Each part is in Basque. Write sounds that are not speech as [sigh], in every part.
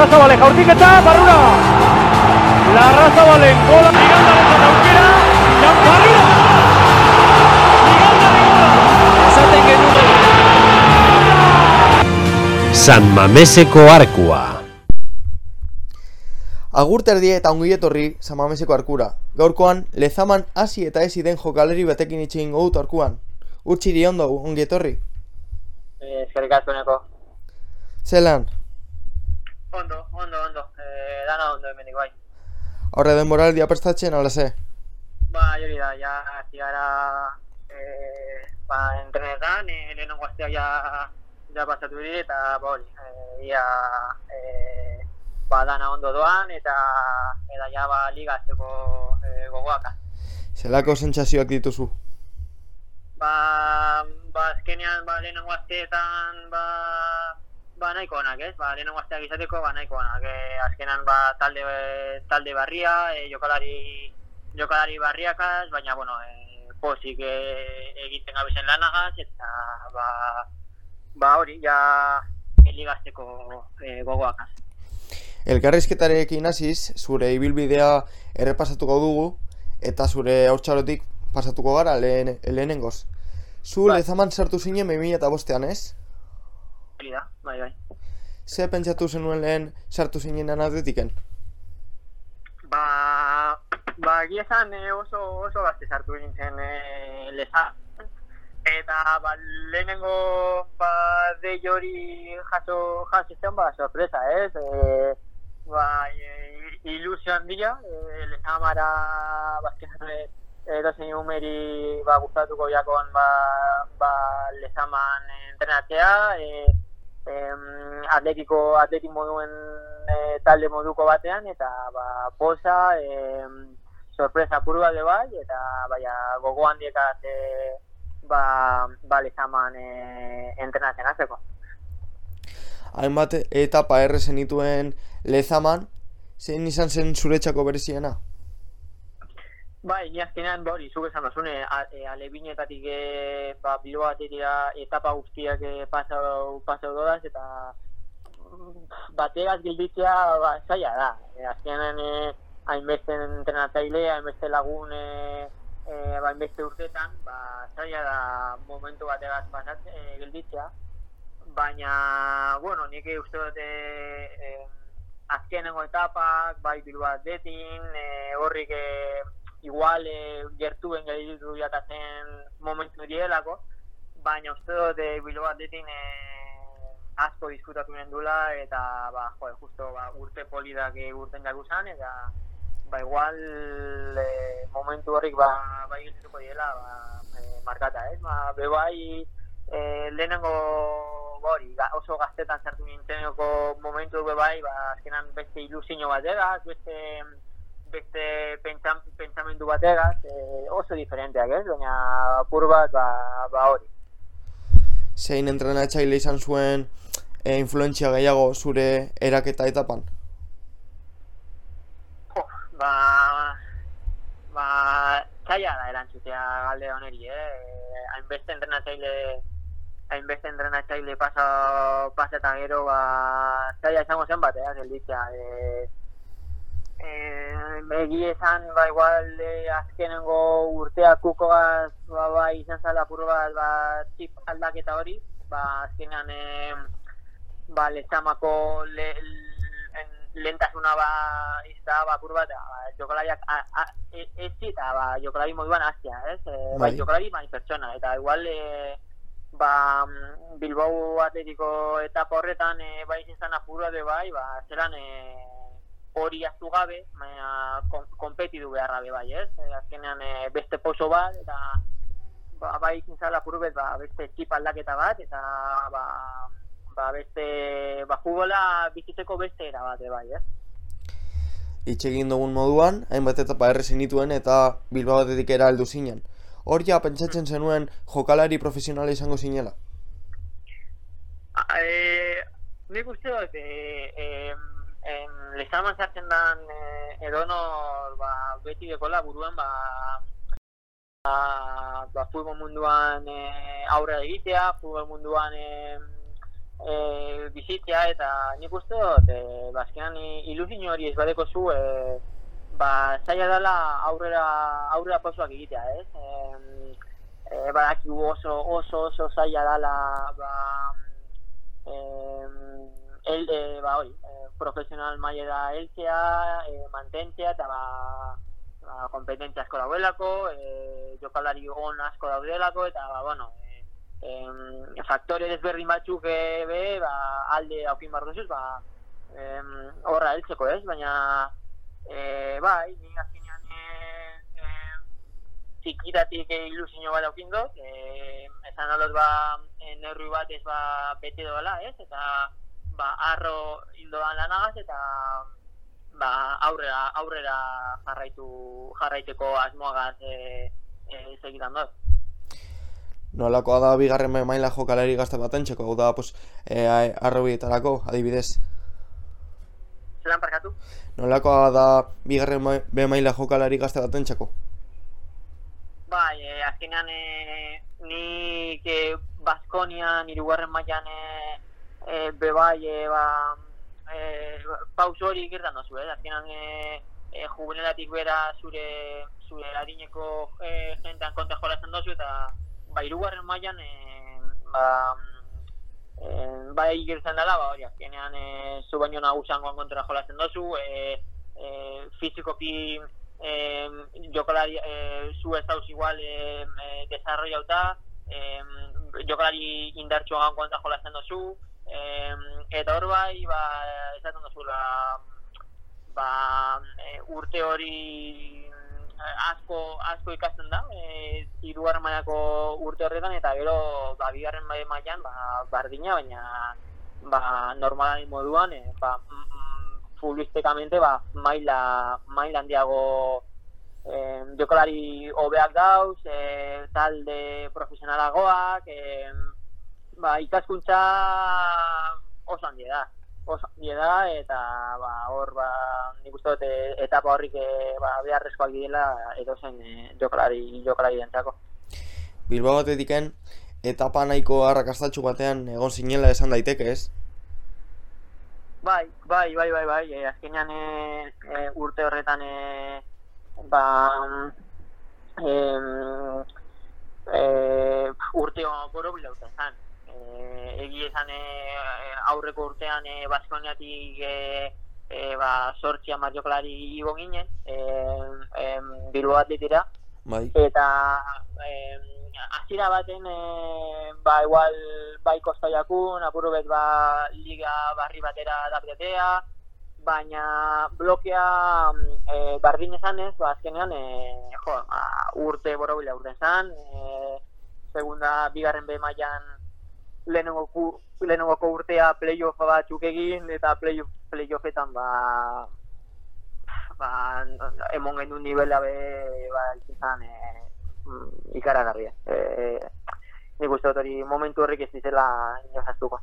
Larrazabale jaurtiketa, barrura! Larrazabalen gola, Migandaren aukera, Jan Barrura! Esaten genuen. San Mameseko arkua. Agur terdi eta ongi etorri Samameseko arkura. Gaurkoan, lezaman hasi eta ezi den jokaleri batekin itxegin dut arkuan. Urtsiri ondo, ongi etorri. Eh, eskerrik asko neko. Zelan, Ondo, ondo, ondo. Eh, dana ondo hemenik bai. aurre denboral dia prestatzen, ala ze? Ba, hori da, ja, hasi gara eh, ba, entrenetan, eh, lehenengo astea ja, ja pasatu diri, eta ba hori, eh, ia, eh, ba, dana ondo doan, eta eta ja, ba, liga azteko eh, gogoaka. Zelako sentsazioak dituzu? Ba, ba, azkenean, ba, lehenengo asteetan, ba, ba, nahiko onak, ez? Ba, lehenengo asteak izateko, ba, nahiko onak. E, azkenan, ba, talde, talde barria, e, jokalari, jokalari barriakaz, baina, bueno, e, pozik e, egiten gabezen lanagaz, eta, ba, ba, hori, ja, ligazteko e, gogoakaz. Elkarrizketarekin hasiz, zure ibilbidea errepasatuko dugu, eta zure haurtxarotik pasatuko gara lehen, lehenengoz. Zu Bai. lezaman sartu zinen 2000 eta bostean, ez? Hori da, bai, bai. Ze pentsatu zenuen lehen sartu zinen atletiken? Ba, ba egia esan eh, oso, oso gazte sartu nintzen e, leza. Eta ba, lehenengo ba, dei hori jaso, jaso zen, ba, sorpresa, ez? E, ba, e, ilusio handia, e, lezamara bazkenan e, edozein umeri ba, gustatuko jakoan ba, ba, lezaman entrenatzea, e, em, atletiko atletik moduen e, talde moduko batean eta ba, posa em, sorpresa puru bat bai eta baina gogo handiekaz e, ba, ba lezaman e, entrenatzen hasteko. Hainbat etapa erre zenituen lezaman, zein izan zen zuretzako bereziena? Bai, ni azkenean ba hori, zuk esan dozune, alebinetatik e, ba, bilo bateria etapa guztiak e, pasau, pasau dodaz, eta mm, bateraz gelditzea ba, zaila da. E, azkenean e, hainbeste entrenatzaile, hainbeste lagun e, e, ba, hainbeste urtetan, ba, zaila da momentu bategaz pasat, e, gelditzea. Baina, bueno, nik uste dut e, azkenengo etapak, bai Bilbao Atletin, e, horrik e, igual e, gertuen gelditu jatatzen momentu dielako, baina uste dut e, Bilbao Atletin e, asko diskutatu nendula eta ba, jo, justo ba, urte polidak e, urten jagu zan, eta ba, igual e, momentu horrik ba, bai geldituko diela ba, e, markata, ez? Ba, be bai e, lehenengo hori, ga, oso gaztetan sartu nintzeneko momentu be bai, ba, azkenan beste ilusio bategaz, beste beste pentsam, pentsamendu bategaz, e, oso diferenteak, ez? Baina apur bat, ba, ba hori. Zein entrenatzaile izan zuen e, influentzia gehiago zure eraketa etapan? Jo, ba, ba, zaila da erantzutea galde honeri, eh? Hainbeste entrenatzaile hainbeste entrenatzaile pasa, pasa eta gero, ba, zaila izango zen bat, eh, gelditzea. E, e, egi esan, ba, igual, e, azkenengo urteak kukoaz, ba, ba, izan zala apur bat, ba, txip aldaketa hori, ba, azkenean, e, ba, lezamako le, en, lentasuna ba, izta, ba, apur bat, ba, jokalariak e, ez eta, ba, jokalari moduan hastia, ez? E, Bai. bai, jokalari bai pertsona, eta igual, e, ba, Bilbao atletiko etapa horretan e, bai izan apuru bat be bai, ba, zelan e, hori aztu gabe, baina kon, konpetitu beharra be bai, ez? E, azkenean e, beste poso bat, eta ba, bai izin zala apuru bet, ba, beste txip aldaketa bat, eta ba, ba, beste, ba, futbola bizitzeko beste era bat bai, ez? Itxe egin dugun moduan, hainbat etapa erre zenituen eta Bilbao batetik era heldu zinen. Hor ja pentsatzen zenuen jokalari profesionala izango zinela. E, nik uste dut, e, e, en, lezaman sartzen dan e, edonor ba, beti dekola buruan ba, ba, ba futbol munduan e, aurre egitea, futbol munduan e, e, bizitzea eta nik uste dut, e, bazkenan ilusio hori ez badeko zu, e, ba, zaila dela aurrera, aurrera pausoak egitea, ez? E, e, badakigu oso, oso, oso zaila dela, ba, e, el, e, ba, hori, e, profesional mailera heltzea, e, mantentzea, eta ba, ba, kompetentzia asko daudelako, e, jokalari on asko daudelako, eta, ba, bueno, e, em, faktore desberdin batzuk e, be, ba, alde haukin bar duzuz, ba, em, horra heltzeko ez, baina, e, bai, ni azkenean e, e, txikitatik e, ilusio bat haukin dut, e, esan alot ba, e, neurri bat ez ba, bete doala, ez, eta, ba, arro hildoan lanagaz, eta, ba, aurrera, aurrera jarraitu, jarraiteko asmoagaz e, e, segitan dut. Nolakoa da bigarren maila jokalari gazte batentzeko, hau da, pues, e, arrobietarako, adibidez. Zeran parkatu? Nolakoa da bigarren ma- B maila jokalari gazte batentzako? Bai, e, azkenean e, nik e, Baskonian, irugarren mailan e, e, bebai, e, ba, e, pauso hori gertan dozu, eh? Azkenean e, e, juvenelatik bera zure, zure adineko e, jentean konta jolazen dozu, eta ba, irugarren mailan e, ba, e, bai gertzen dela, ba, hori, azkenean e, zu baino nagusangoan kontra jolazen dozu, e, e, fizikoki eh, jokalari eh, zu ez dauz igual eh, eh, desarrollauta, eh, jokalari indartsuagan konta jolasten dozu, eh, eta hor bai, ba, esaten dozu, ba, eh, urte hori eh, asko asko ikasten da, eh, hirugarren mailako urte horretan eta gero ba bigarren maila mailan ba bardina baina ba normalari moduan eh, ba mm, mm, futbolistikamente ba maila maila handiago eh, jokalari hobeak dauz, eh, talde profesionalagoak, eh, ba, ikaskuntza oso handia da. Oso handia da, eta ba, hor, ba, nik uste dut, eh, etapa horrik eh, ba, beharrezkoak direla edozen eh, jokalari, jokalari dentzako. Bilbao batetiken, etapa nahiko arrakastatxu batean egon zinela esan daiteke, ez? Bai, bai, bai, bai, bai, e, azkenean e, e, urte horretan e, ba e, e, urte borobila urte zan. E, egi esan e, aurreko urtean e, Baskoniatik e, e, ba, sortzi amar jokalari igo ginen, e, e, Bilbo atletira, Bai. eta em, hasiera baten e, ba igual bai kostaiakun, apuru bet ba liga barri batera dapetea, baina blokea e, bardin esan ez, ba azkenean e, jo, ba, urte borobila urte esan, e, segunda bigarren B mailan lehenengo ku, lehenengoko urtea playoff batzuk egin eta playoff playoffetan ba ba, emon genuen nivela be, ba, izan e, ikaragarria. E, nik uste dut hori momentu horrek ez dizela inoz astuko.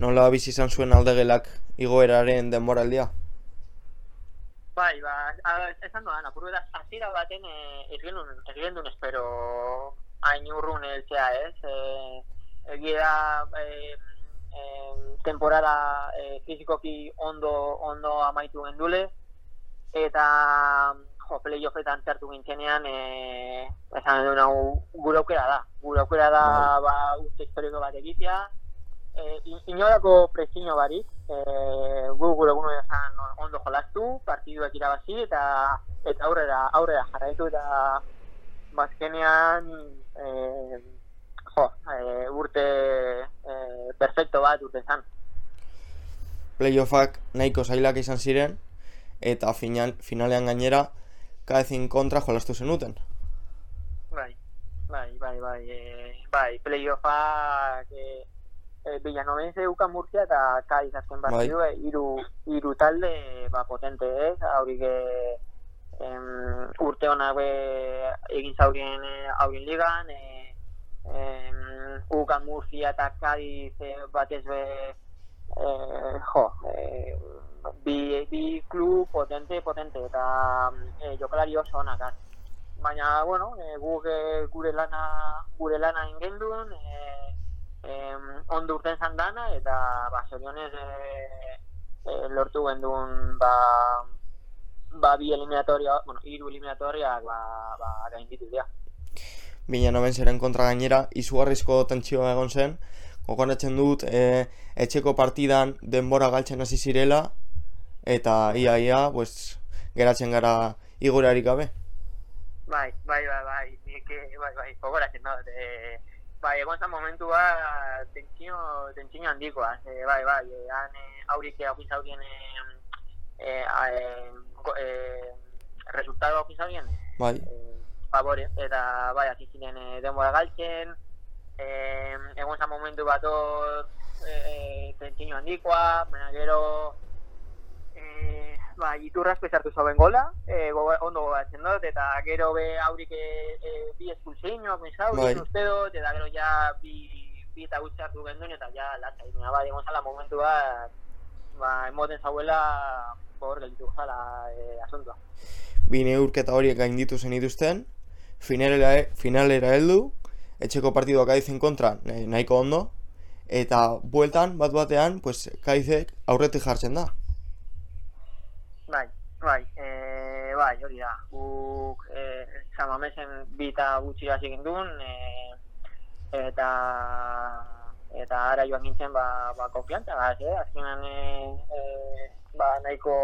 Nola bizi izan zuen aldegelak igoeraren denboraldia? Bai, ba, esan doan, apuru da, hasiera baten e, ez genuen, espero hain urrun heltzea ez. E, egia da, e, e, temporada e, fizikoki ondo, ondo amaitu gendule, eta jo, playoffetan txartu gintzenean, e, esan duen hau gure aukera da. Gure aukera da ba, urte historiko bat egitea, e, in- inolako presiño barik, e, gu gure gure esan ondo jolastu, partiduak irabazi eta eta aurrera aurrera jarraitu eta bazkenean e, jo, e, urte e, perfecto bat urte zan. Playoffak nahiko zailak izan ziren, eta final, finalean gainera, kaezin kontra jolastu zenuten. Bai, bai, bai, bai, e, bai, playoffak e, e, Villanovense ukan Murcia eta Cádiz azken Bai. partidu, e, hiru hiru talde ba potente, ez? Haurik em, urte honak egin zaurien e, ligan, e, em, ukan Murcia eta Cádiz e, batez be e, jo, e, bi, bi klub potente, potente eta e, jokalari oso onak az. Baina, bueno, e, guk e, gure lana gure lana ingendun, e, em, ondo urten zan dana, eta ba, zorionez e, e, lortu gendun ba, ba, bi eliminatoria, bueno, hiru eliminatoriak ba, ba, gainditu dira. Bina noben zeren kontra gainera, izugarrizko tentsioa egon zen, gogoratzen dut e, etxeko partidan denbora galtzen hasi zirela, eta ia ia, pues, geratzen gara igurarik gabe. Bai, bai, bai, bai, nik, bai, bai, gogoratzen dut, e, bai, egon zan momentua tentsio, tentsio handikoa, e, bai, bai, e, han e, aurik haukin zaurien e, e, e, e, resultado haukin zaurien, Bai, e, favore, eta bai, hasi ziren e, denbora galtzen, e, egon zan momentu bat hor e, handikoa, baina gero e, ba, iturrazko sartu zauen gola, e, gogo, ondo gogatzen dut, eta gero be aurik e, e, bi espulseiñoak mizau, Bai. uste dut, eta gero ja bi, bi eta gutxi hartu genduen, eta ja lasai, baina bai, egon zala momentu bat, ba, emoten zauela, hor gelditu zala e, asuntoa. bi neurketa horiek gainditu zen dituzten, finalera, finalera heldu, etxeko partidoak Kadizen kontra eh, nahiko ondo, eta bueltan, bat batean, pues, Kadizek aurretik jartzen da. Bai, bai, e, bai, hori da. Guk e, Samamesen bi eta gutxi hasi gindun, e, eta eta ara joan gintzen ba, ba konfiantza gaz, eh? Azkenan e, e, ba, nahiko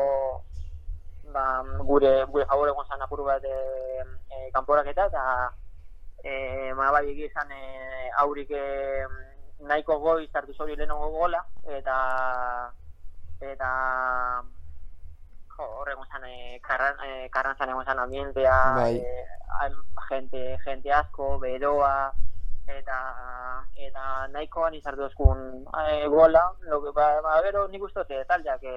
ba, gure gure favore egon zan apur bat e, e, kanporaketa eta e, ma bai egia izan e, aurik e, nahiko goiz hartu zori lehenengo gola eta eta jo, hor egon zan e, karran, e, karrantzan egon zan ambientea Bai. e, jente, jente asko, beroa eta eta nahikoan izartu eskun e, gola lo que, ba, ba, gero nik uste dut taldeak e,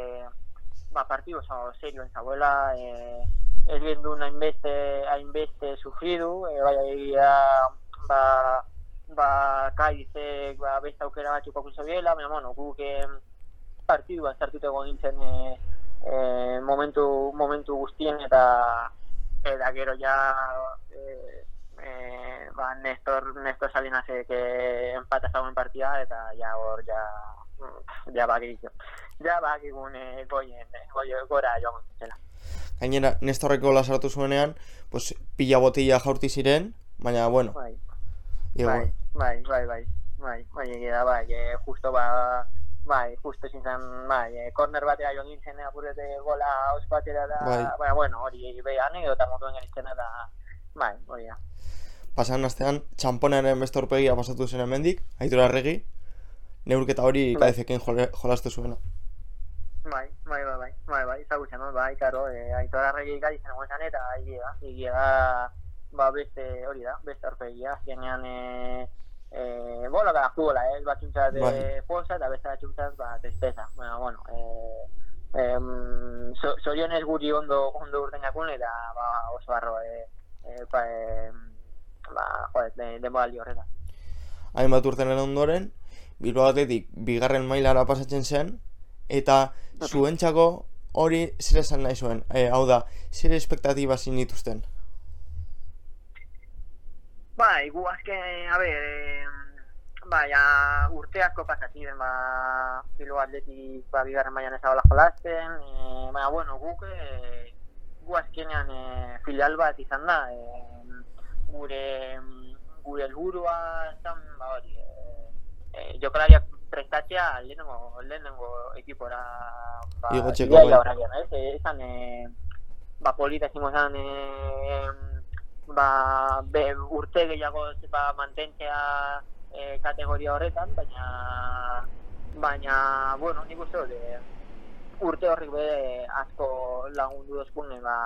ba, partidu oso serioen zagoela e, ez gendun hainbeste hainbeste sufridu e, bai egia ba ba kaizek ba beste aukera batzuk okun zabiela baina bueno guk e, partiduan sartuta egon nintzen e, e, momentu momentu guztien eta eta gero ja e, e, ba, Nestor, Nestor Salinasek e, empata zauen partida eta ja hor ja ja bakik ja bakigun e, goien, goien gora joan zela. Gainera, Nestorrek gola sartu zuenean, pues, pila botilla jaurti ziren, baina, bueno, Bai, igual. bai, bai, bai, bai, bai, bai, egia da, bai, e, justo ba, bai, justo ezin zen, bai, e, corner batera joan gintzen apurete gola os batera da, Bai. baina, bueno, hori behi anekdota moduen genitzen da, bai, hori da. Pasan astean, txamponaren beste aurpegia pasatu zen hemendik, aitora arregi, neurketa hori Bai. Kadizekin jole, jolastu zuena. Bai, bai, bai, bai, bai, bai, ezagutzen dut, bai, karo, e, aitor arregi gai zen egon zan eta egia egia da, ba, beste, hori da, beste aurpegia, azkenean, e, e, bola da, jugola, eh, batzuntzat Bai. de fuerza eta beste batzuntzat, ba, tristeza, bueno, bueno, e, em, so, zorionez guri ondo, ondo urten jakun, eta, ba, oso arro, e, e, pa, e, ba, joder, de, denboraldi horretan. Hainbat urtenen ondoren, Bilbao batetik bigarren mailara pasatzen zen, eta zuentzako hori zer esan nahi zuen, e, hau da, zer espektatiba zinituzten. Bai, gu azken, a ber, eh, bai, urte asko pasa ziren, ba, filo atletik, ba, bigarren mailan ez dagoela jolasten, e, baina, bueno, guk, e, gu azkenean e, filial bat izan da, e, gure, gure helburua zan, ba, hori, e, e, jokalariak prestatzea lehenengo, lehenengo ekipora, ba, Igotzeko, bai. horretan, ez? E, esan, e, ba, polita ezingo zan, e, ba, be, urte gehiago ba, mantentzea e, kategoria horretan, baina baina, bueno, nik uste dut, urte horrek be asko lagundu dozkun ba,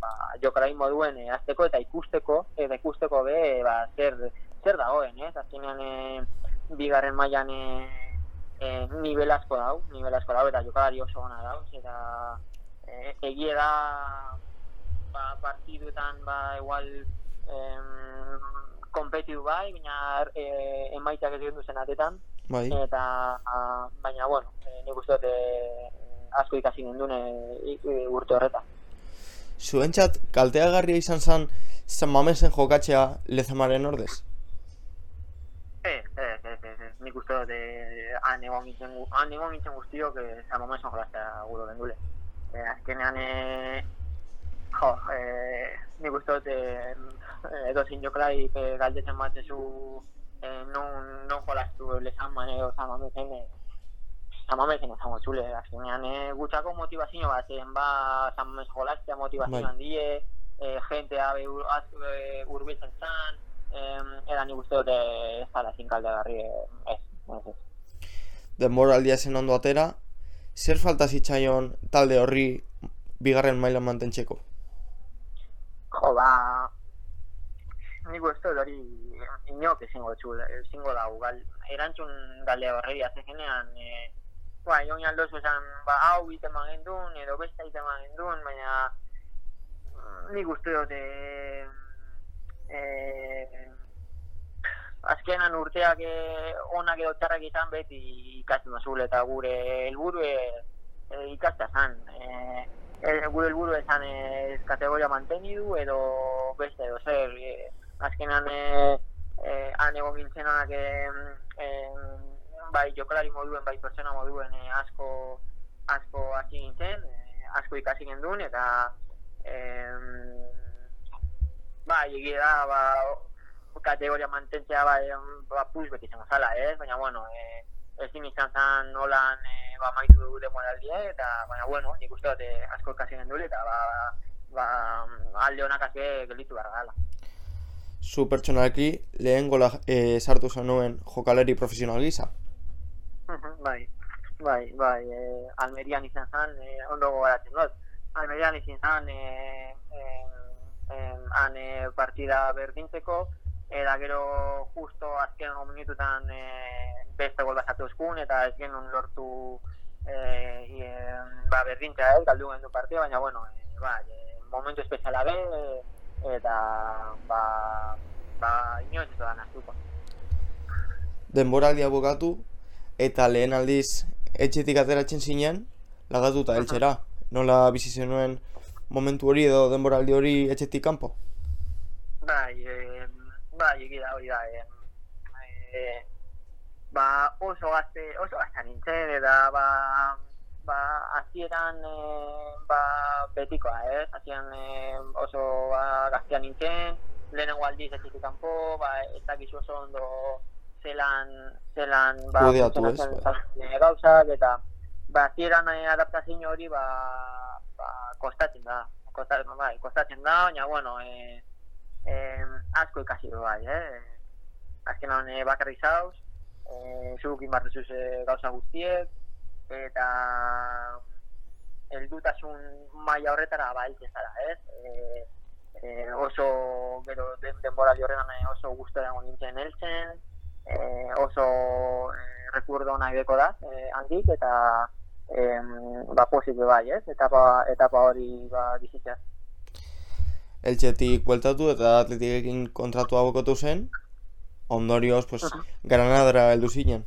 ba, jokalai moduen e, azteko eta ikusteko, eta ikusteko be ba, zer, zer dagoen, ez? Azkenean e, bigarren mailan e, e, nivel asko dau, nivel asko dau, eta jokalari oso ona dau, eta e, egie da ba, partiduetan ba, igual em, kompetitu bai, baina e, emaitzak ez gendu zen atetan, Bai, eta a, baina, bueno, e, nik uste dut e, asko ikasi gendun e, i- urte horretan. zuentzat kalteagarria izan zen San Mamesen jokatzea lezamaren ordez? Ez, ez, ez, ez, ez. Nik uste dut eh, han egon gintzen, gu- han egon gintzen guztiok eh, San Mameson jolaztea guro gendule. Eh, azkenean, eh, jo, eh, nik uste dut eh, edo zin joklai eh, galdetzen batzu eh, non, non jolaztu lezan man edo San Mamesen eh, San Mamesen izango zule, azkenean eh, gutxako motivazio bat, zen ba San Mames jolaztea motivazio Bai. handie, eh, jentea be, ur, az, eh, urbiltzen zan, eh, era nik uste dut eh, ez dala zin kaldegarri, eh, ez, ez, ez. denboraldia zen ondo atera, zer falta zitzaion talde horri bigarren mailan mantentzeko? Jo, ba, nik uste dut hori inok ezingo txul, ezingo da, gal, erantzun galde horrei azegenean, e, ba, joan aldozu esan, ba, hau ite magendun, edo beste ite magendun, baina mm, nik uste dut, e, e, azkenan urteak e, onak edo txarrak izan beti ikasten mazul eta gure helburu e, e, ikastea zan. E, gure helburu esan ez kategoria mantenidu edo beste edo zer. E, azkenan e, e, han egon gintzenak e, e, bai jokalari moduen, bai pertsona moduen e, asko asko hasi gintzen, e, asko ikasi gendun eta e, bai, egia da, ba, kategoria mantentzea ba, em, ba puz beti izango zala, ez? Baina, bueno, e, ezin izan zen nolan e, ba, maitu dugu demoraldia, eta, baina, bueno, nik uste dut asko ikasi gendule, eta ba, ba, alde honak azke gelditu behar gala. Zu pertsonalki lehen gola e, sartu zenuen jokalari profesional gisa. Mhm, bai, bai, bai, e, Almerian izan zen, e, ondo gogoratzen dut. Almerian izan zen, e, e, e, han e, partida berdintzeko, eta gero justo azken minututan e, beste gol basatu eskun, eta ez genuen lortu e, e, ba, berdintzea, ez, galdu gendu partida, baina, bueno, e, bai, e, momentu espeziala be, e, eta, ba, ba, inoiz ez da naztuko. Denboraldia bukatu eta lehen aldiz etxetik ateratzen zinen lagatuta heltzera. Nola bizi zenuen momentu hori edo denboraldi hori etxetik kanpo? Bai, e, bai, egia da hori da. E, ba, oso gazte, oso gazte nintzen, eta ba, ba, hasieran e, ba, betikoa, ez? Hasieran e, oso ba, gaztea nintzen, lehenengo aldiz etxetik kanpo, ba, ez dakizu oso ondo zelan, zelan, ba, Kudeatu, ez, zazpien, e, gauzak, eta ba, hasieran e, adaptazio hori, ba, ba, kostatzen da. Kostatzen, bai, kostatzen da, baina, bueno, e, eh, asko ikasi du bai, eh? Azkenan eh, bakarrik zauz, eh, zuk inbartezuz eh, gauza guztiek, eta heldutasun maila horretara ba heltzen zara, ez? Eh, eh, oso gero den, denboraldi horretan eh, oso gustora egon nintzen heltzen, eh, oso eh, rekurdo nahi beko da, eh, handik, eta eh, ba posible bai, ez? Etapa, etapa hori ba, bizitzea. Eltxetik bueltatu eta atletikekin kontratua bukatu zen. Ondorioz, pues, Aha. Granadara heldu zinen.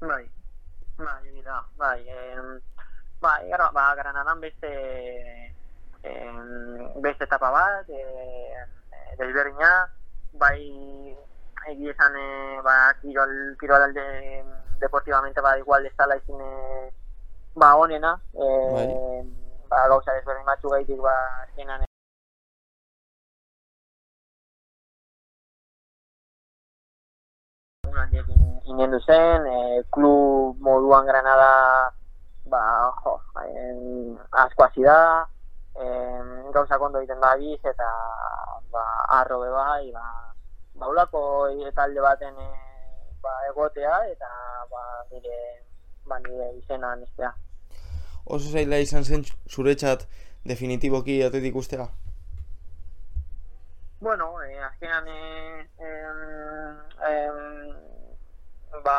Bai, bai, da, bai, em, bai, gara, ba, Granadan beste, em, beste etapa bat, e, e, desberdina, bai, egia esan, e, ba, kirol, kirol alde deportivamente, ba, igual ez dala izin, e, ba, onena, e, Bai. ba, gauza desberdin batzu gaitik, ba, azkenan, un handiekin inendu zen, e, klub moduan Granada ba, jo, en, asko hasi da, em, gauza kondo egiten da biz, eta ba, arro be bai, ba, ba ulako talde baten e, ba, egotea, eta ba, nire, ba, nire izena nistea. Oso zaila izan zen zuretzat definitiboki atletik ustea. Bueno, eh, azkenan eh, em, em, ba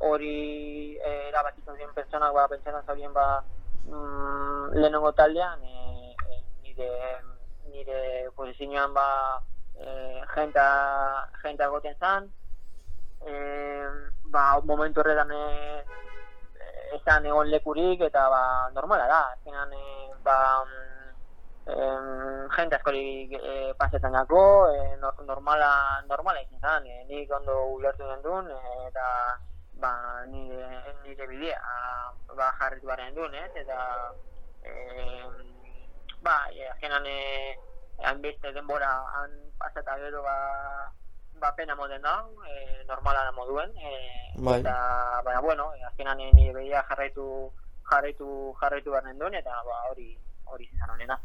hori eh, erabakitzen ziren pertsonak ba pentsatzen zaurien ba mm, lehenengo taldean eh, eh, nire nire posizioan ba eh, jenta egoten zan eh, ba momentu horretan eh, esan egon lekurik eta ba normala da. Azkenan eh, ba mm, em, jente askori e, pasetan dako, e, no- normala, normala izan zen, e, nik ondo ulertu gendun, e, eta ba, nire, nire bidea ba, jarritu baren duen, ez? eta em, ba, e, azkenan e, hainbeste denbora han pasata gero ba, ba pena moden da, e, normala da moduen, e, Bai. eta baina bueno, e, azkenan e, nire bidea jarraitu jarraitu jarraitu baren duen, eta ba, hori hori izan honena.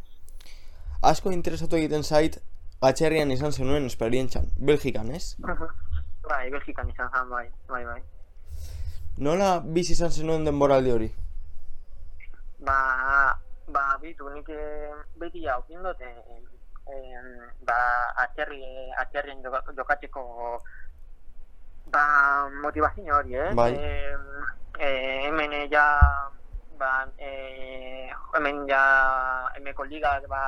Asko interesatu egiten zait, atxerrian izan zenuen esperientzan, Belgikan, ez? [laughs] bai, Belgikan izan zen, bai, bai, bai. Nola bizi izan zenuen denboraldi hori? Ba, ba, bitu, nik eh, beti jaukin dut, eh, eh, ba, atzerri, atzerrien joka- jokatzeko ba, motivazio hori, eh? Bai. Eh, eh, hemen ja, ba, eh, hemen ja, hemeko liga, ba,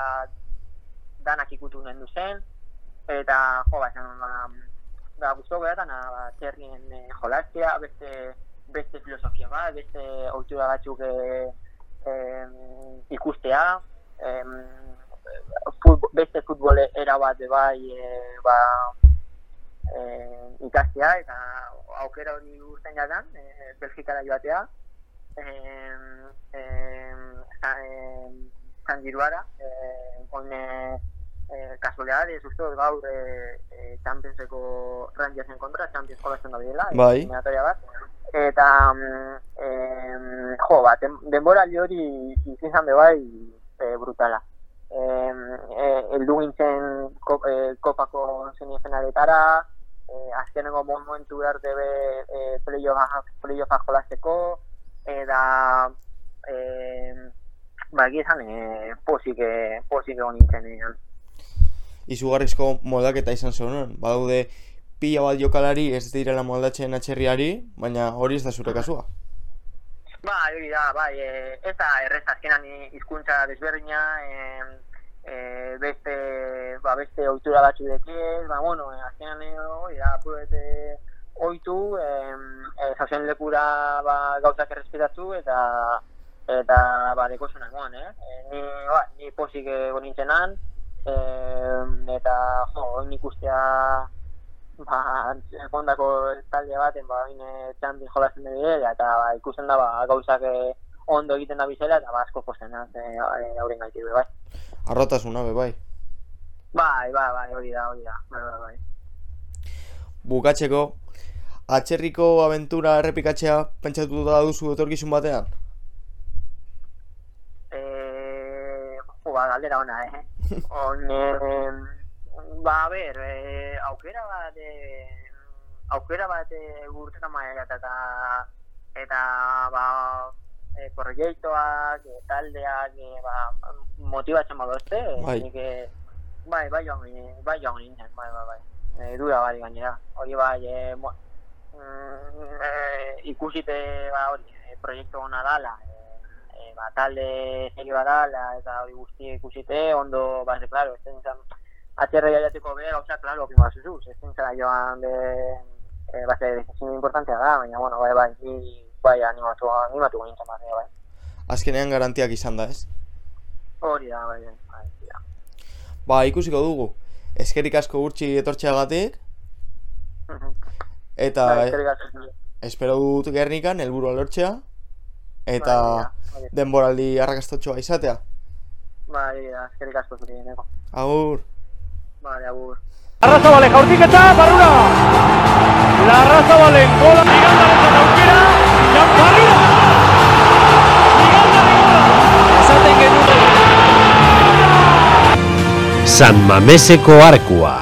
danak ikutu nendu zen, eta, jo, ba, esan, ba, ba, guztu behatan, ba, atzerrien eh, jolastea, beste, beste filosofia bat, beste ohitura batzuk eh, em, ikustea, em, futbol, beste futbol era bat be bai e, ba, e, ikastea eta aukera hori urten jadan, e, Belgikara joatea, em, za- em, San Giruara, eh, eh, eh, kasualidades, uste dut gaur eh, eh, Championseko Rangersen kontra, Champions jolasten da bilela, Bai. eliminatoria bat, eta mm, em, jo, bat, denboraldi hori izan be bai e, brutala. Em, e, eldu gintzen ko, e, kopako semifinaletara, e, azkenengo momentu behar debe e, playoffa play jolasteko, eta e, ba, egia esan, e, posik, e, posik egon nintzen ean. Izugarrizko moldaketa izan zenuen, badaude pila bat jokalari ez direla moldatzen atxerriari, baina hori ez da zure kasua. Ba, hori da, bai, e, ez da errez azkenan i- hizkuntza desberdina, e, e, beste, ba, beste ohitura batzu dekez, ba, bueno, e, azkenan hori da, apuret e, ohitu, e, e, lekura ba, gauzak errespetatu eta eta ba, dekosun egon, eh? E, ni, ba, ni posik egon nintzenan, e, eta, jo, oin ikustea ba, egondako talde baten, ba, bine txampi jolazen dut eta ba, ikusten da, ba, gauzak eh, ondo egiten da bizela, eta ba, asko posten eh, eh, auren gaitik, bai. Arrotasuna, be bai. Bai, bai, bai, hori da, hori da, bai, bai, bai. Bukatzeko, atxerriko abentura errepikatzea pentsatu da duzu etorkizun batean? Eh, jo, ba, galdera ona, eh? On, eh, ba, ber, eh, aukera bat, eh, aukera bat eh, urtetan maera eta, eta, eta, ba, eh, proiektuak, eh, taldeak, eh, ba, motibatzen badozte, eh, Bai. nik, eh, bai, bai joan, ginen- bai joan nintzen, bai, bai, bai. Eh, dura bari gainera, hori bai, eh, mo, mm, eh, ikusite, ba, hori, eh, proiektu hona dala, eh, eh, ba, talde serio bat dala, eta hori guzti ikusite, ondo, ba, ze, claro, ez zen atzerra jaiateko be, gauza, claro, opima zuzuz, ez zen zara joan be, eh, ba, ze, decisión importantea da, baina, bueno, bai, bai, ni, bai, animatu, animatu nintzen, bai, bai. Azkenean garantiak izan da, ez? Hori da, bai, bai, bai. Ba, ikusiko dugu. Eskerik asko urtsi etortxeagatik, eta Bai, asko. espero dut gernikan helburua lortzea, eta Bai, bai, denboraldi arrakastotxoa izatea. Bai, da, eskerrik asko zuri deneko. Agur! Bai, agur. Arrazabale jaurtiketa, barrura! Larrazabalen gola, Migandaren aukera, Jan barrura! Migandaren gola! Esaten genuen. San Mameseko Arkua.